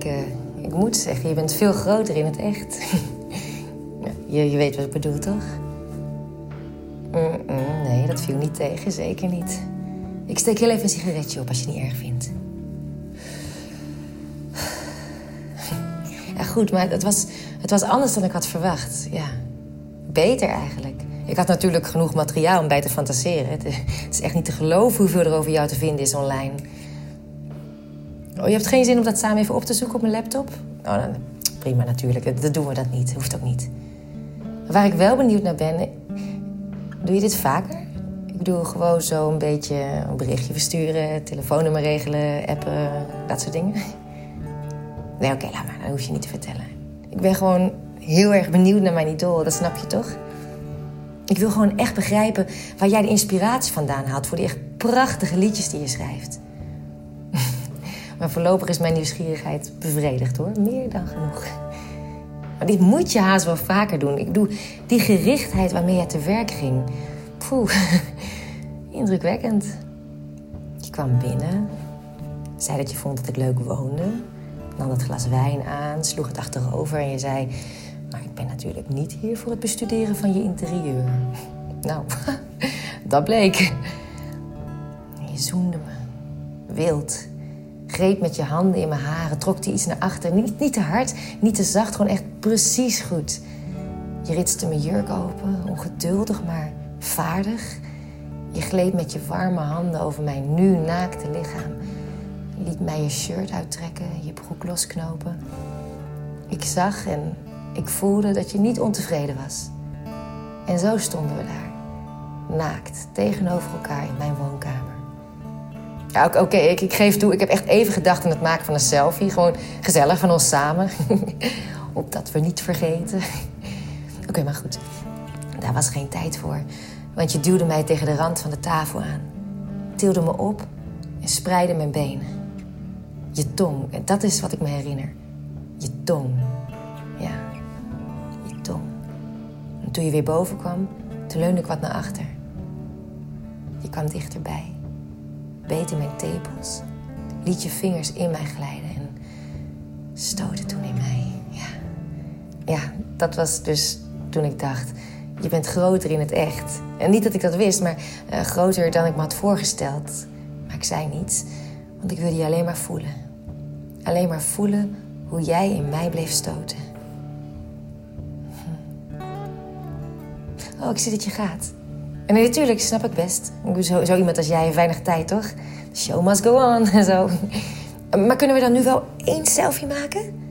ik, uh, ik moet zeggen, je bent veel groter in het echt. je, je weet wat ik bedoel, toch? Mm -mm, nee, dat viel niet tegen, zeker niet. Ik steek heel even een sigaretje op als je het niet erg vindt. Ja, goed, maar het was, het was anders dan ik had verwacht. Ja, beter eigenlijk. Ik had natuurlijk genoeg materiaal om bij te fantaseren. Het, is echt niet te geloven hoeveel er over jou te vinden is online. Oh, je hebt geen zin om dat samen even op te zoeken op mijn laptop? Oh, dan, prima natuurlijk, dat doen we dat niet. Hoeft ook niet. Waar ik wel benieuwd naar ben... Doe je dit vaker? Ik bedoel, gewoon zo een beetje een berichtje versturen... telefoonnummer regelen, appen, dat soort dingen. Nee, oké, laat maar. Dat hoef je niet te vertellen. Ik ben gewoon heel erg benieuwd naar mijn idool. Dat snap je toch? Ik wil gewoon echt begrijpen waar jij de inspiratie vandaan haalt... voor die echt prachtige liedjes die je schrijft. Maar voorlopig is mijn nieuwsgierigheid bevredigd, hoor. Meer dan genoeg. Maar dit moet je haast wel vaker doen. Ik doe die gerichtheid waarmee je te werk ging. Poeh, indrukwekkend. Je kwam binnen, zei dat je vond dat ik leuk woonde... nam dat glas wijn aan, sloeg het achterover en je zei... Maar ik ben natuurlijk niet hier voor het bestuderen van je interieur. Nou, dat bleek. Je zoende me. Wild. Greep met je handen in mijn haren, trok die iets naar achter. Niet, niet te hard, niet te zacht, gewoon echt precies goed. Je ritste mijn jurk open, ongeduldig, maar vaardig. Je gleed met je warme handen over mijn nu naakte lichaam. Liet mij je shirt uittrekken, je broek losknopen. Ik zag en ik voelde dat je niet ontevreden was. En zo stonden we daar, naakt, tegenover elkaar in mijn woonkamer. Ja, oké, ik, ik, geef toe, ik heb echt even gedacht aan het maken van een selfie. Gewoon gezellig van ons samen. Opdat we niet vergeten. oké, maar goed. Daar was geen tijd voor. Want je duwde mij tegen de rand van de tafel aan. Tilde me op en spreidde mijn benen. Je tong, dat is wat ik me herinner. Je tong. toen je weer boven kwam, toen leunde ik wat naar achter. Je kwam dichterbij, beet in mijn tepels, liet je vingers in mij glijden en stootte toen in mij. Ja, ja dat was dus toen ik dacht, je bent groter in het echt. En niet dat ik dat wist, maar uh, groter dan ik me had voorgesteld. Maar ik zei niets, want ik wilde je alleen maar voelen. Alleen maar voelen hoe jij in mij bleef stoten. Oh, ik zie dat je gaat. En natuurlijk, snap ik best. Zo, zo iemand als jij weinig tijd, toch? The show must go on en zo. Maar kunnen we dan nu wel één selfie maken?